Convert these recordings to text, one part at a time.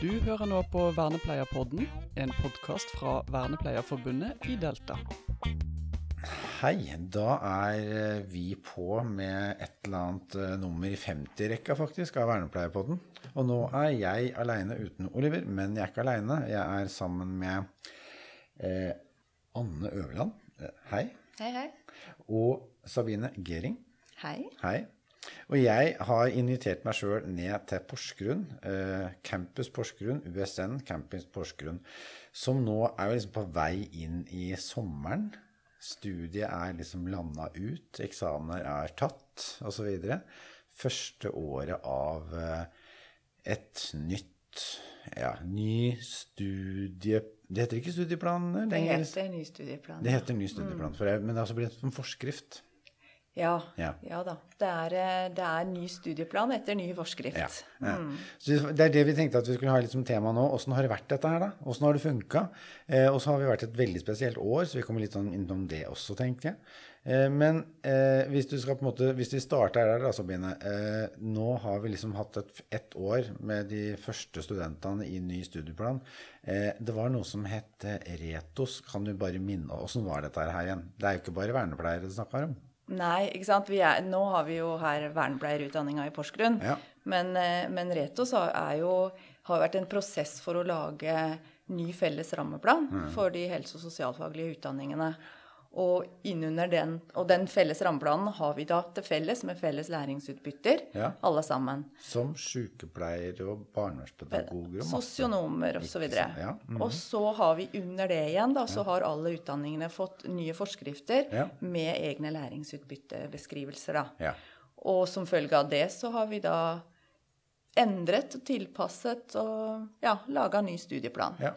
Du hører nå på Vernepleierpodden, en podkast fra Vernepleierforbundet i Delta. Hei, da er eh, vi på med et eller annet eh, nummer i 50-rekka faktisk av Vernepleierpodden. Og nå er jeg aleine uten Oliver, men jeg er ikke aleine. Jeg er sammen med eh, Anne Øverland. Eh, hei. Hei, hei. Og Sabine Gering. Hei. Hei. Og jeg har invitert meg sjøl ned til Porsgrunn, eh, Campus Porsgrunn, USN Campus Porsgrunn, som nå er jo liksom på vei inn i sommeren. Studiet er liksom landa ut, eksamener er tatt osv. Første året av eh, et nytt ja, ny studie... Det heter ikke studieplan Det lenger. heter ny studieplan. Det heter ny studieplan, for jeg, men det har også blitt en forskrift. Ja. Ja. ja da. Det er, eh, det er ny studieplan etter ny forskrift. Så det er det vi tenkte at vi skulle ha litt som tema nå. Åssen har det vært dette her, da? Åssen har det funka? Eh, og så har vi vært et veldig spesielt år, så vi kommer litt sånn innom det også, tenker jeg. Eh, men eh, hvis du skal på en måte, hvis vi starter der, da, Sabine. Eh, nå har vi liksom hatt et, år med de første studentene i ny studieplan. Eh, det var noe som het Retos. Kan du bare minne Åssen var dette her igjen? Det er jo ikke bare vernepleiere det snakker om. Nei, ikke sant. Vi er, nå har vi jo her vernepleierutdanninga i Porsgrunn. Ja. Men, eh, men Retos har, er jo, har vært en prosess for å lage ny felles rammeplan Mm. for de helse- og sosialfaglige utdanningene. Og innunder den, og den felles rammeplanen har vi da til felles med felles læringsutbytter, Ja. alle sammen. Som sykepleiere og barnevernspedagoger og. Sosionomer osv. Ikke sant, ja. Mhm. Og så har vi under det igjen, da, så har alle utdanningene fått nye forskrifter Ja. med egne læringsutbyttebeskrivelser. da. Ja. Og som følge av det så har vi da endret og tilpasset og ja, laga ny studieplan. Ja.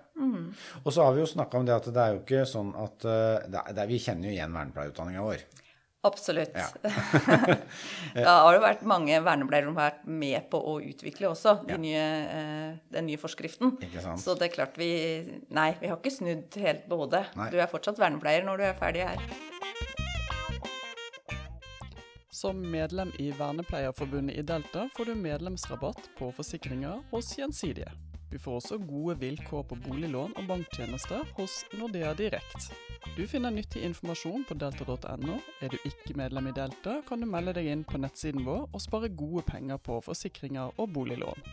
Og så har vi jo snakka om det at det er jo ikke sånn at eh, det er, Vi kjenner jo igjen vernepleierutdanninga vår. Absolutt. Ja. da har det vært mange vernepleiere som har vært med på å utvikle også de Ja. nye, eh, den nye forskriften. Så det er klart vi Nei, vi har ikke snudd helt på hodet. Du er fortsatt vernepleier når du er ferdig her. Som medlem i Vernepleierforbundet i Delta får du medlemsrabatt på forsikringer hos Gjensidige. Du får også gode vilkår på boliglån og banktjenester hos Nordea Direkt. Du finner nyttig informasjon på delta.no. Er du ikke medlem i Delta, kan du melde deg inn på nettsiden vår og spare gode penger på forsikringer og boliglån.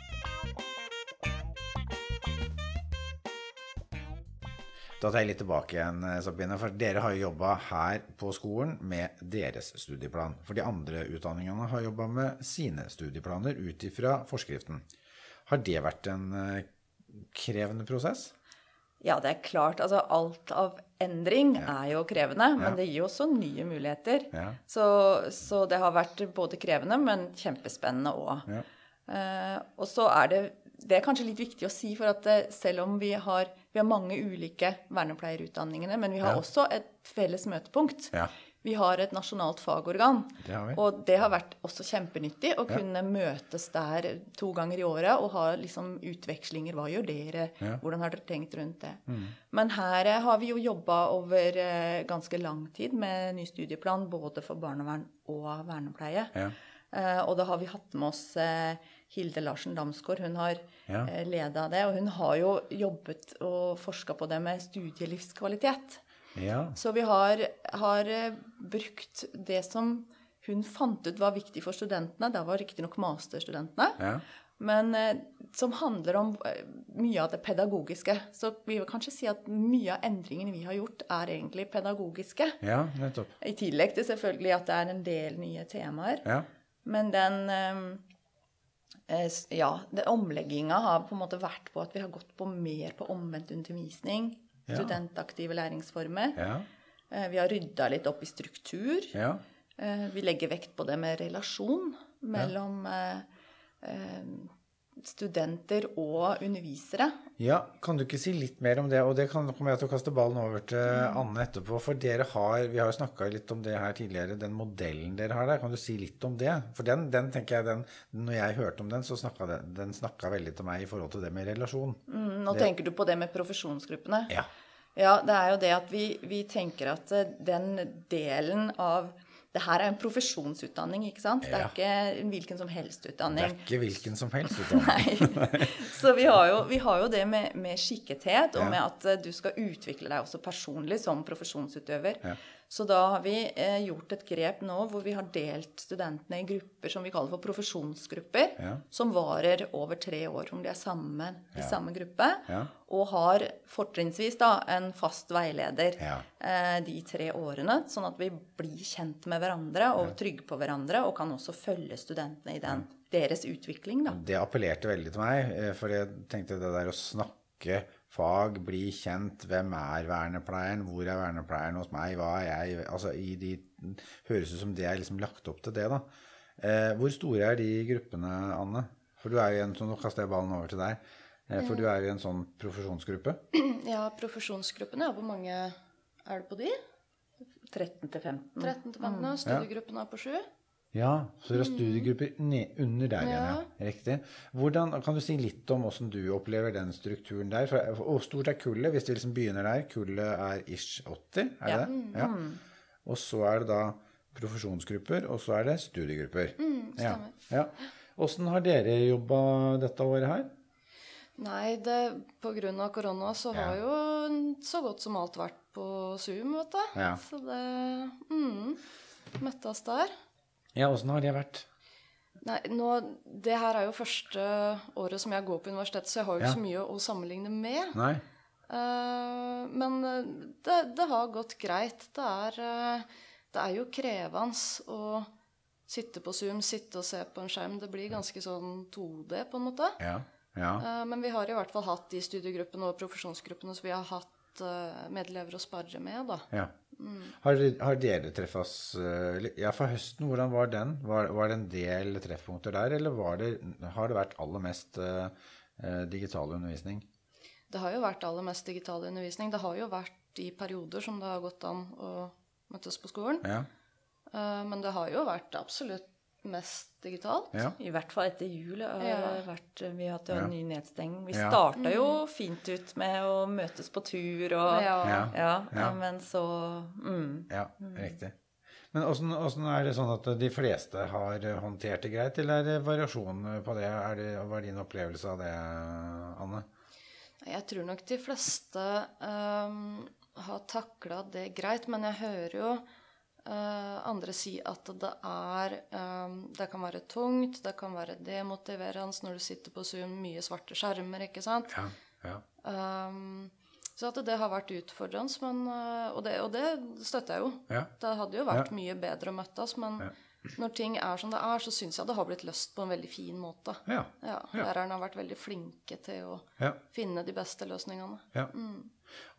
Da tar jeg litt tilbake igjen, eh, Sabine. For dere har jo jobba her på skolen med deres studieplan. For de andre utdanningene har jobba med sine studieplaner ut ifra forskriften. Har det vært en eh, krevende prosess? Ja, det er klart. Altså alt av endring er jo krevende, men Ja. det gir jo også nye muligheter. Ja. Så, så det har vært både krevende, men kjempespennende òg. Ja. Eh, og så er det Det er kanskje litt viktig å si, for at eh, selv om vi har, vi har mange ulike vernepleierutdanningene, men vi har Ja. også et felles møtepunkt. Ja. Vi har et nasjonalt fagorgan. Det. Og det har vært også kjempenyttig å Ja. kunne møtes der to ganger i året og ha liksom utvekslinger. Hva gjør dere? Ja. Mm. Hvordan har dere tenkt rundt det? Men her eh, har vi jo jobba over eh, ganske lang tid med ny studieplan både for barnevern og vernepleie. Ja. Eh, og da har vi hatt med oss eh, Hilde Larsen Damsgaard. Hun har Ja. eh, leda det. Og hun har jo jobbet og forska på det med studielivskvalitet. ja. Så vi har, har brukt det som hun fant ut var viktig for studentene. Det var riktignok masterstudentene. Ja. Men som handler om mye av det pedagogiske. Så vi vil kanskje si at mye av endringene vi har gjort, er egentlig pedagogiske. ja, nettopp. I tillegg til selvfølgelig at det er en del nye temaer. Ja. Men den eh, eh, Ja, omlegginga har på en måte vært på at vi har gått på mer på omvendt undervisning. Ja. Studentaktive læringsformer. Ja. Eh, Vi har rydda litt opp i struktur. ja. Vi legger vekt på det med relasjon mellom eh, studenter og undervisere. Ja, kan du ikke si litt mer om det? Og det kan, kommer jeg til å kaste ballen over til Anne etterpå. For dere har, vi har jo snakka litt om det her tidligere, den modellen dere har der. Kan du si litt om det? For den, den tenker jeg, den, når jeg hørte om den, så snakka den, den snakka veldig til meg i forhold til det med relasjon. Mm, Nå tenker du på det med profesjonsgruppene. Ja. Ja, det er jo det at vi, vi tenker at eh, den delen av det her er en profesjonsutdanning, ikke sant? Det er Ja. ikke hvilken som helst utdanning. Det er ikke hvilken som helst utdanning. Nei. Så vi har jo, vi har jo det med, med skikkethet, og Ja. med at eh, du skal utvikle deg også personlig som profesjonsutøver. Ja. Så da har vi eh, gjort et grep nå hvor vi har delt studentene i grupper som vi kaller for profesjonsgrupper, Ja. som varer over tre år, om de er sammen i Ja. samme gruppe, Ja. og har fortrinnsvis da en fast veileder eh, de tre årene, sånn at vi blir kjent med hverandre og trygge på hverandre, og kan også følge studentene i den, deres utvikling, da. Det appellerte veldig til meg, eh, for jeg tenkte det der å snakke fag, bli kjent, hvem er vernepleieren, hvor er vernepleieren hos meg, hva er jeg Altså i de Høres ut som det er liksom lagt opp til det, da. Eh, hvor store er de gruppene, Anne? For du er jo en sånn Nå kaster jeg ballen over til deg. Eh, for du er jo i en sånn profesjonsgruppe. Ja, profesjonsgruppene, ja, hvor mange er det på de? 13 til 15. 13 til 15, studiegruppen er på 7. Ja, så dere har studiegrupper under der igjen, ja. Riktig. Hvordan, kan du si litt om hvordan du opplever den strukturen der? Hvor stort er kullet, hvis vi liksom begynner der? Kullet er ish 80, er det Ja. det? Ja. Og så er det da profesjonsgrupper, og så er det studiegrupper. Mm, ja. ja. Åssen har dere jobba dette året her? Nei, det, på grunn av korona så har Ja. jo så godt som alt vært på Zoom, vet du. Ja. Så det mm, Møttes der. Ja, åssen har det vært? Nei, nå, det her er jo første året som jeg går på universitetet, så jeg har jo ikke Ja. så mye å sammenligne med. Nei? Uh, men eh, det, det har gått greit. Det er, uh, det er jo krevende å sitte på Zoom, sitte og se på en skjerm. Det blir ganske sånn 2D, på en måte. Ja. ja. Uh, Men vi har i hvert fall hatt de studiegruppene og profesjonsgruppene som vi har hatt eh, medelever å sparre med, da. ja. Har, har dere treffes eh, Ja, for høsten, hvordan var den? Var, var det en del treffpunkter der, eller var det, har det vært aller mest eh, digital undervisning? Det har jo vært aller mest digital undervisning. Det har jo vært i perioder som det har gått an å møtes på skolen. Ja. Uh, Men det har jo vært absolutt mest digitalt. ja. I hvert fall etter jul har Ja. vært Vi har hatt jo en ny nedstenging. Vi Ja. starta jo fint ut med å møtes på tur og Ja. Ja. Ja, Ja. men så mm. Ja, riktig. Men åssen åssen er det sånn at de fleste har håndtert det greit, eller er det variasjon på det? Er det hva er din opplevelse av det, Anne? Jeg tror nok de fleste um, har takla det greit, men jeg hører jo eh, andre si at det er ehm, Det kan være tungt, det kan være demotiverende når du sitter på Zoom, mye svarte skjermer, ikke sant? Ja. ja. Um, så at det har vært utfordrende, men, eh, og, det, og det støtter jeg jo. Ja. Det hadde jo vært mye bedre å møtes, men når ting er som det er, så syns jeg det har blitt løst på en veldig fin måte. Ja. Lærerne har vært veldig flinke til å ja. finne de beste løsningene. ja.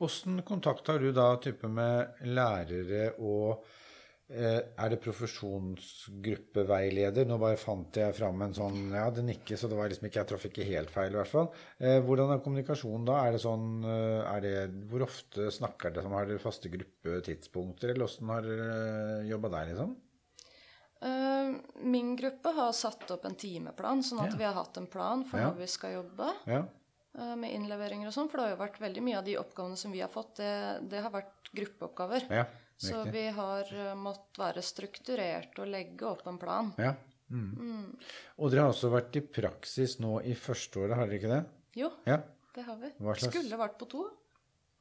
Åssen kontakt du da type med lærere og eh, er det profesjonsgruppeveileder? Nå bare fant jeg fram en sånn Ja, det nikker, så det var liksom ikke, jeg traff ikke helt feil, i hvert fall. Eh, hvordan er kommunikasjonen da? Er det sånn eh, er det, Hvor ofte snakker dere? Har dere faste gruppetidspunkter, eller åssen har dere jobba der, liksom? Eh, Min gruppe har satt opp en timeplan, sånn at Ja. vi har hatt en plan for Ja. når vi skal jobbe Ja. eh, med innleveringer og sånn. For det har jo vært veldig mye av de oppgavene som vi har fått, det, det har vært gruppeoppgaver. ja Så riktig. vi har eh, måttet være strukturert og legge opp en plan. Ja. Mm. Og dere har også vært i praksis nå i første året, har dere ikke det? Jo, Ja. det har vi. Skulle vært på to,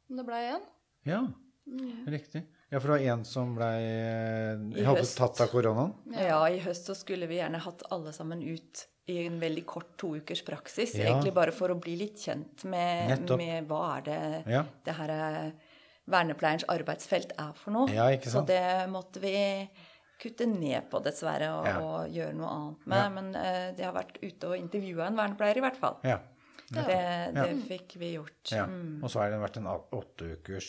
men det ble én. Ja, Mm. riktig. Ja, for det var en som ble I hadde høst. tatt av koronaen? Ja, i høst så skulle vi gjerne hatt alle sammen ut i en veldig kort to ukers praksis. Ja. Egentlig bare for å bli litt kjent med, med hva er det Ja. det her er vernepleierens arbeidsfelt er for noe. Ja, ikke sant? Så det måtte vi kutte ned på, dessverre, og, Ja. og gjøre noe annet med. Ja. Men uh, de har vært ute og intervjua en vernepleier, i hvert fall. Ja. Det, det fikk vi gjort. ja. Og så har det vært en åtteukers åtte ukers,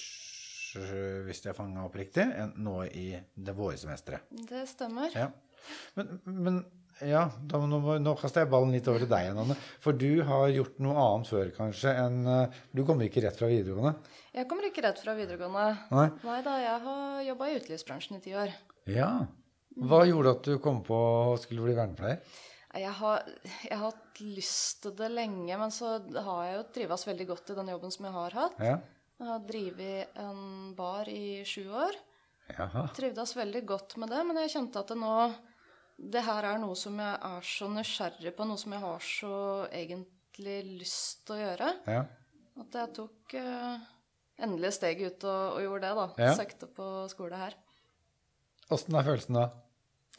er hvis jeg fanga opp riktig, nå i det vårsemesteret. Det stemmer. Ja. Men, men ja, da, nå, nå kaster jeg ballen litt over til deg igjen, Anne. For du har gjort noe annet før, kanskje, enn øh, Du kommer ikke rett fra videregående? Jeg kommer ikke rett fra videregående. Nei? Nei da, jeg har jobba i utelivsbransjen i ti år. Ja. Hva gjorde at du kom på å skulle bli vernepleier? Jeg har, jeg har hatt lyst til det lenge, men så har jeg jo trives veldig godt i den jobben som jeg har hatt. Ja. Jeg har drevet en bar i sju år. Jaha. Trivdes veldig godt med det, men jeg kjente at det nå Det her er noe som jeg er så nysgjerrig på, noe som jeg har så egentlig lyst til å gjøre. Ja. At jeg tok uh, endelig steget ut og, og, gjorde det, da. Ja. Søkte på skole her. Åssen er følelsen da?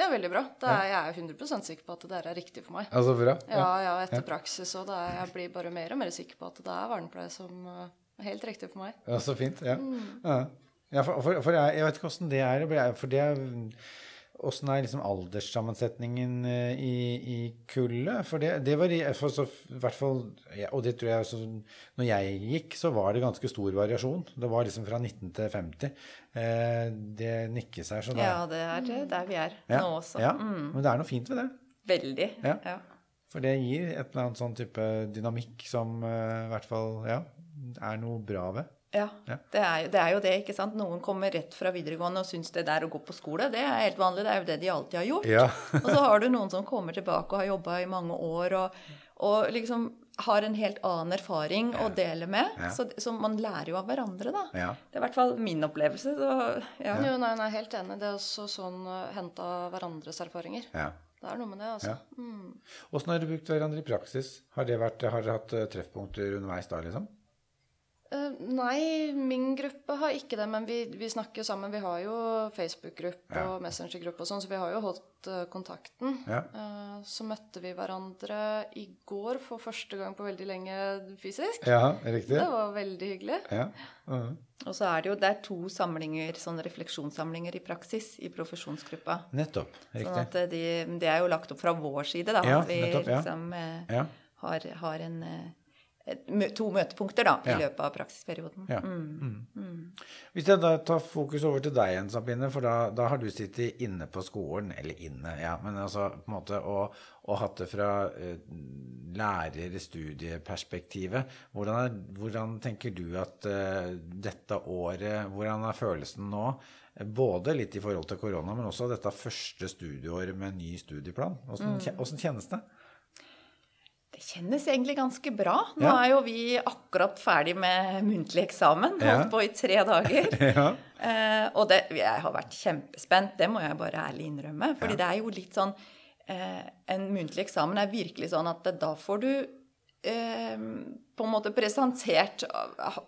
Er veldig bra. Det er, Jeg er 100% sikker på at det der er riktig for meg. Ja, så bra. Ja, ja, etter praksis og er, jeg blir bare mer og mer sikker på at det er vernepleie som uh, er helt riktig for meg. Ja, så fint. Ja. Mm. ja. ja for, for, for jeg, jeg vet ikke åssen det er. For det er Åssen er liksom alderssammensetningen eh, i, i kullet? For det, det var i, for så, hvert fall Og det tror jeg så, Når jeg gikk, så var det ganske stor variasjon. Det var liksom fra 19 til 50. Eh, det nikkes her, så det Ja, det er der vi er ja, nå også. Ja, Mm. Men det er noe fint ved det. Veldig. Ja. Ja. For det gir et eller annet sånn type dynamikk som eh, i hvert fall ja, er noe bra ved. Ja, Ja. Det, er, jo- det er jo det, ikke sant. Noen kommer rett fra videregående og syns det der å gå på skole, det er helt vanlig. Det er jo det de alltid har gjort. Ja. og så har du noen som kommer tilbake og har jobba i mange år og, og liksom har en helt annen erfaring å dele med. Ja. Så, så man lærer jo av hverandre, da. Ja. Det er i hvert fall min opplevelse. Så, ja. Jo, nei, nei, helt enig. Det er også sånn uh, hente av hverandres erfaringer. ja. Det er noe med det, altså. Ja. Mm. Har dere brukt hverandre i praksis? Har, det vært, har dere hatt eh, treffpunkter underveis da, liksom? Eh, nei, min gruppe har ikke det, men vi, vi snakker jo sammen. Vi har jo Facebook-gruppe Ja. og Messenger-gruppe og sånn, så vi har jo holdt uh, kontakten. Ja. Uh, så møtte vi hverandre i går for første gang på veldig lenge fysisk. Ja, riktig. Det var veldig hyggelig. Ja. -huh. Og så er det jo det er to samlinger, sånne refleksjonssamlinger i praksis i profesjonsgruppa. Nettopp. Sånn Riktig. at de, det er jo lagt opp fra vår side, da. Ja, at vi nettopp, ja. liksom Ja. har, har en, to møtepunkter da, Ja. i løpet av praksisperioden. Ja. Mm. Mm. Hvis jeg da tar fokus over til deg igjen, Sabine, for da, da har du sittet inne på skolen, eller inne, ja, men altså på en måte, og, og hatt det fra uh, lærer-studieperspektivet. Hvordan, er- hvordan tenker du at uh, dette året, hvordan er følelsen nå? Både litt i forhold til korona, men også dette første studieåret med ny studieplan. Hvordan, hvordan kjennes det? Det kjennes egentlig ganske bra. Nå Ja. er jo vi akkurat ferdig med muntlig eksamen. Ja. Holdt på i tre dager. Ja. Eh, og det, jeg har vært kjempespent, det må jeg bare ærlig innrømme. fordi Ja. det er jo litt sånn eh, En muntlig eksamen er virkelig sånn at da får du eh, på en måte presentert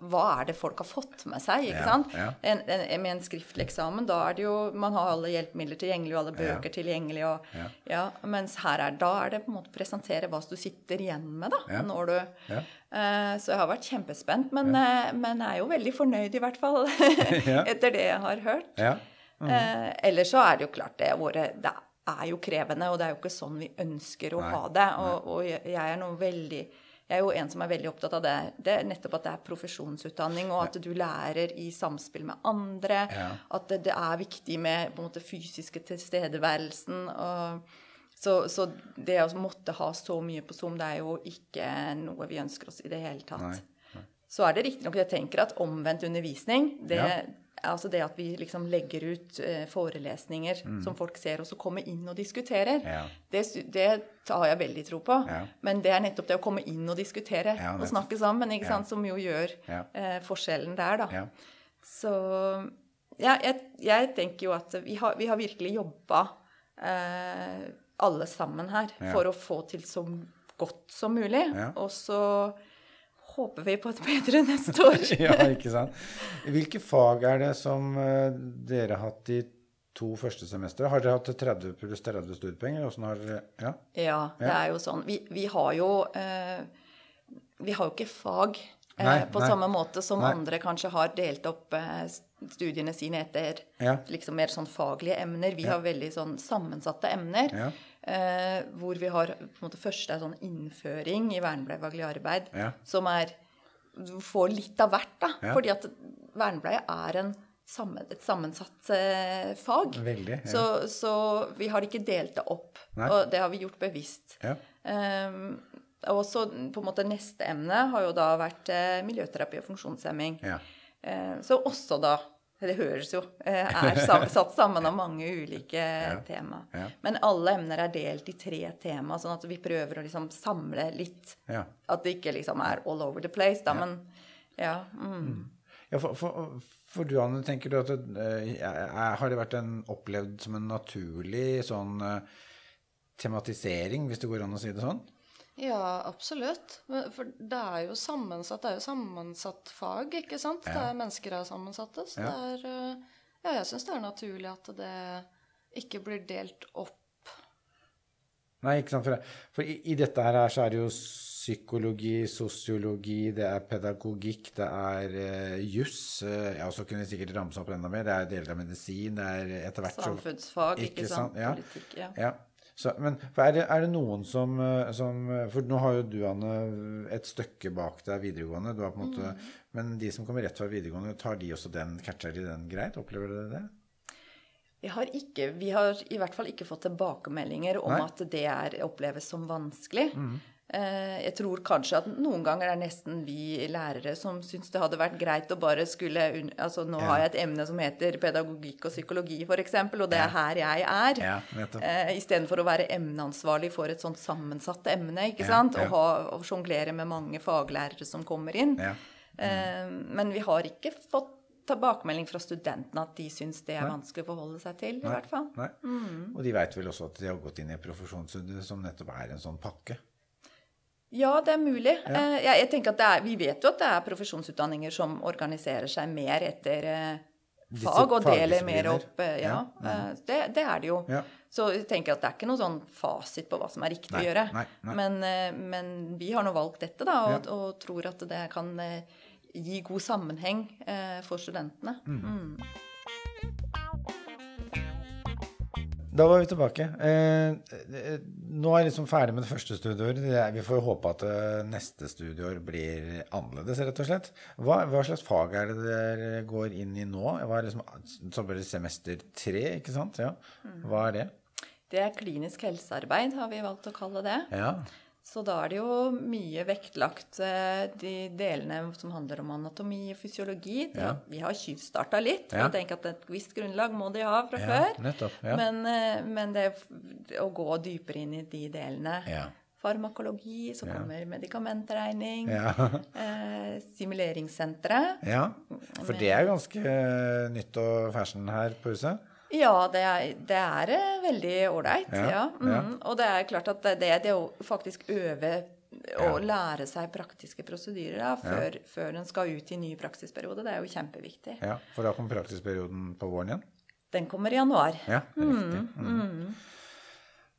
hva er det folk har fått med seg. ikke Ja, sant? ja. En, en, med en skriftlig eksamen, da er det jo Man har alle hjelpemidler tilgjengelig og alle Ja. bøker tilgjengelig. Og, Ja. ja, mens her er, da er det på en måte presentere hva du sitter igjen med da, Ja. når du Ja. Eh, Så jeg har vært kjempespent, men, eh, men jeg er jo veldig fornøyd i hvert fall. Etter det jeg har hørt. Ja. Eh, ellers så er det jo klart det året Det er jo krevende, og det er jo ikke sånn vi ønsker å Nei, ha det. Og, og jeg jeg er noe veldig jeg er jo en som er veldig opptatt av det. det er nettopp at det er profesjonsutdanning, og at du lærer i samspill med andre. Ja. At det, det er viktig med på en måte fysiske tilstedeværelsen. og så, så det å måtte ha så mye på Zoom, det er jo ikke noe vi ønsker oss i det hele tatt. Nei, Så er det riktignok jeg tenker at omvendt undervisning, det, Ja. altså det at vi liksom legger ut forelesninger forelesninger som folk ser, og så kommer inn og diskuterer, Mm. Ja. det, det har jeg veldig tro på. Ja. Men det er nettopp det å komme inn og diskutere og snakke sammen, sant, som jo gjør eh, forskjellen der, da. Ja. Så ja, jeg, jeg tenker jo at vi har, vi har virkelig jobba eh, alle sammen her for å få til så godt som mulig. Og så håper vi på et bedre neste år. ja, ikke sant. Hvilke fag er det som eh, dere har hatt i to første semestre? Har dere hatt 30 pluss 30 studiepenger? har dere Ja. Ja, det er jo sånn. Vi, vi har jo eh, Vi har jo ikke fag eh, Nei, på nei. samme måte som Nei. andre kanskje har delt opp eh, studiene sine etter Ja. liksom mer sånn faglige emner. Vi har veldig sånn sammensatte emner. Eh, hvor vi har på en måte første er sånn innføring i vernepleiefaglig arbeid, Ja. som er Du får litt av hvert, da. Ja. Fordi at vernepleie er en sammen, et sammensatt eh, fag. Veldig, ja. Så, så vi har ikke delt det opp. Nei. Og det har vi gjort bevisst. Ja. Eh, og så på en måte neste emne har jo da vært eh, miljøterapi og funksjonshemming. Ja. Eh, så også da Det høres jo eh, er satt sammen av mange ulike tema. Ja. Men alle emner er delt i tre tema, sånn at vi prøver å liksom samle litt. Ja. At det ikke liksom er all over the place, da, men ja. Mm. Ja, for, for, for du, Anne, tenker du at det, eh, har det vært en, opplevd som en naturlig sånn eh, tematisering, hvis det går an å si det sånn? Ja, absolutt. For det er jo sammensatt, det er jo sammensatt fag, ikke sant? Det Ja. er mennesker er sammensatte, så Ja. det er eh, Ja, jeg syns det er naturlig at det ikke blir delt opp. Nei, ikke sant. For, for i, i dette her er så er det jo psykologi, sosiologi, det er pedagogikk, det er uh, juss. uh, ja, så kunne jeg sikkert ramse opp enda mer. Det er deler av medisin, det er etter hvert Samfunnsfag, Ikke ikke, sant? sant, ja. Politikk. Ja. Ja. Så, men er, det, er det noen som, eh, som For nå har jo du, Anne, et stykke bak deg videregående. Du har på en måte, Men de som kommer rett fra videregående, tar de også den, catcher de den greit? Opplever dere det? Har, ikke, vi har i hvert fall ikke fått tilbakemeldinger om Nei. Mm. at det er, oppleves som vanskelig. Eh, jeg tror kanskje at noen ganger er det nesten vi lærere som syns det hadde vært greit å bare skulle altså Nå Ja. har jeg et emne som heter pedagogikk og psykologi, f.eks., og det er her jeg er. Ja. Eh, Istedenfor å være emneansvarlig for et sånt sammensatt emne, ikke Ja, sant? Og, ha, og sjonglere med mange faglærere som kommer inn. Ja. Eh, Men vi har ikke fått tilbakemelding fra studentene at de syns det er Nei. vanskelig å forholde seg til, i Nei, hvert fall. Nei. Og de veit vel også at de har gått inn i profesjonsstudiet som nettopp er en sånn pakke. Ja, det er mulig. Ja. Eh, Jeg, jeg tenker at det er, Vi vet jo at det er profesjonsutdanninger som organiserer seg mer etter eh, fag og deler mer opp. eh, Ja, Ja, det, det er det jo. Ja. Så jeg tenker at det er ikke noen sånn fasit på hva som er riktig Nei, å gjøre. nei, nei. Men, men vi har nå valgt dette, da, og, og tror at det kan gi god sammenheng for studentene. Mm. Da var vi tilbake. Eh, eh, nå er jeg liksom ferdig med det første studieåret. Vi får håpe at eh, neste studieår blir annerledes, rett og slett. Hva, hva slags fag er det dere går inn i nå? Hva er liksom, så blir det semester tre, ikke sant? Ja. Hva er det? Det er klinisk helsearbeid, har vi valgt å kalle det. Ja. Så da er det jo mye vektlagt eh, de delene som handler om anatomi og fysiologi. Ja. Vi har tjuvstarta litt. Ja. Jeg tenker at Et visst grunnlag må de ha fra ja før. nettopp. Ja. Men, eh, men det å gå dypere inn i de delene ja. Farmakologi, så kommer medikamentregning, Ja. eh, simuleringssenteret. ja. For det er ganske nytt og fersen her på huset. Ja, det er, det er eh, veldig ålreit. Ja, Ja, ja. mm. Og det er klart at det, det å faktisk øve og lære seg praktiske prosedyrer da, før, før en skal ut i ny praksisperiode, det er jo kjempeviktig. Ja, For da kommer praksisperioden på våren igjen? Den kommer i januar. Ja, riktig. Mm.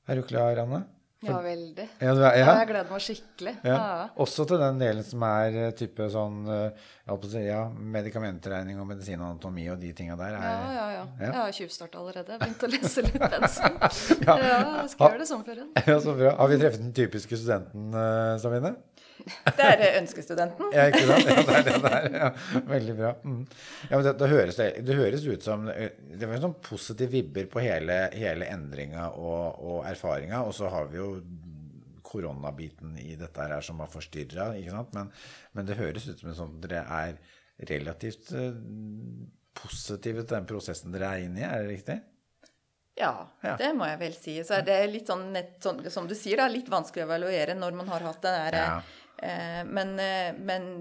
Er du klar, Anne? Ja, veldig. Ja, Ja, jeg gleder meg skikkelig. Ja. Også til den delen som er eh, type sånn eh, jeg ja, medikamentregning og medisinanatomi og de tinga der. Ja, Er, ja, ja. Ja. Jeg har tjuvstarta allerede. Begynt å lese litt pensum. ja, jeg skal gjøre det sånn ja, så bra. Har vi treffet den typiske studenten, uh, Sabine? Det er eh, ønskestudenten. Ja, ikke sant? Ja, det er det der. Ja. Veldig bra. Mm. Ja, men det, det, høres, det, det høres ut som eh, Det var en sånn positiv vibber på hele, hele endringa og, og erfaringa. Og så har vi jo koronabiten i dette her som har forstyrra, ikke sant. Men, men det høres ut som en sånn dere er relativt eh, positive til den prosessen dere er inne i, er det riktig? Ja, Ja. det må jeg vel si. Så er det litt sånn, nett, sånn som du sier, da, litt vanskelig å evaluere når man har hatt det der Ja. Eh, men, eh, men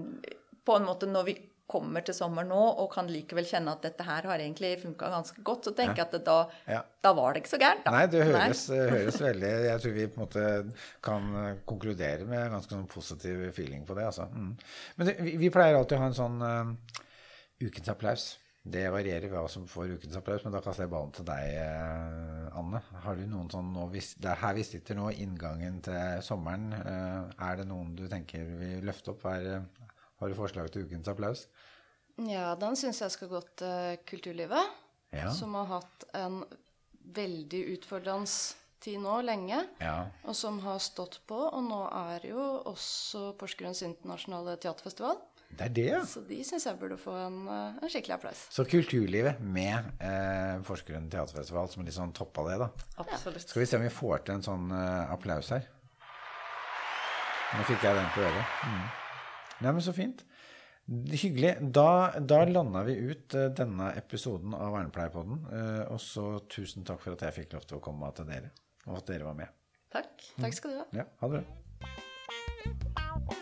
på en måte når vi kommer til sommer nå og kan likevel kjenne at dette her har egentlig funka ganske godt, så tenker jeg at da, Ja. da var det ikke så gærent. Nei, det høres, høres veldig Jeg tror vi på en måte kan eh, konkludere med ganske sånn positiv feeling på det. Altså. Mm. Men det, vi, vi pleier alltid å ha en sånn uh, ukens applaus. Det varierer hva som får ukens applaus, men da kaster jeg ballen til deg, eh, Anne. Har du noen sånn Det er her vi sitter nå, inngangen til sommeren. eh, er det noen du tenker vi løfter opp? Er, eh, har du forslag til ukens applaus? Ja, den syns jeg skal gå til kulturlivet. Ja. Som har hatt en veldig utfordrende tid nå lenge. Ja. Og som har stått på. Og nå er jo også Porsgrunns internasjonale teaterfestival. Det er det, ja. Så de syns jeg burde få en, eh, en skikkelig applaus. Så kulturlivet med eh, Porsgrunn teaterfestival som litt sånn toppa det, da. Absolutt. Skal vi se om vi får til en sånn eh, applaus her. Nå fikk jeg den på øret. Mm. Nei, men så fint. Hyggelig. Da, da landa vi ut eh, denne episoden av Vernepleierpodden. Uh, og så tusen takk for at jeg fikk lov til å komme til dere, og at dere var med. Takk. Takk skal du ha. Ja, ha det bra.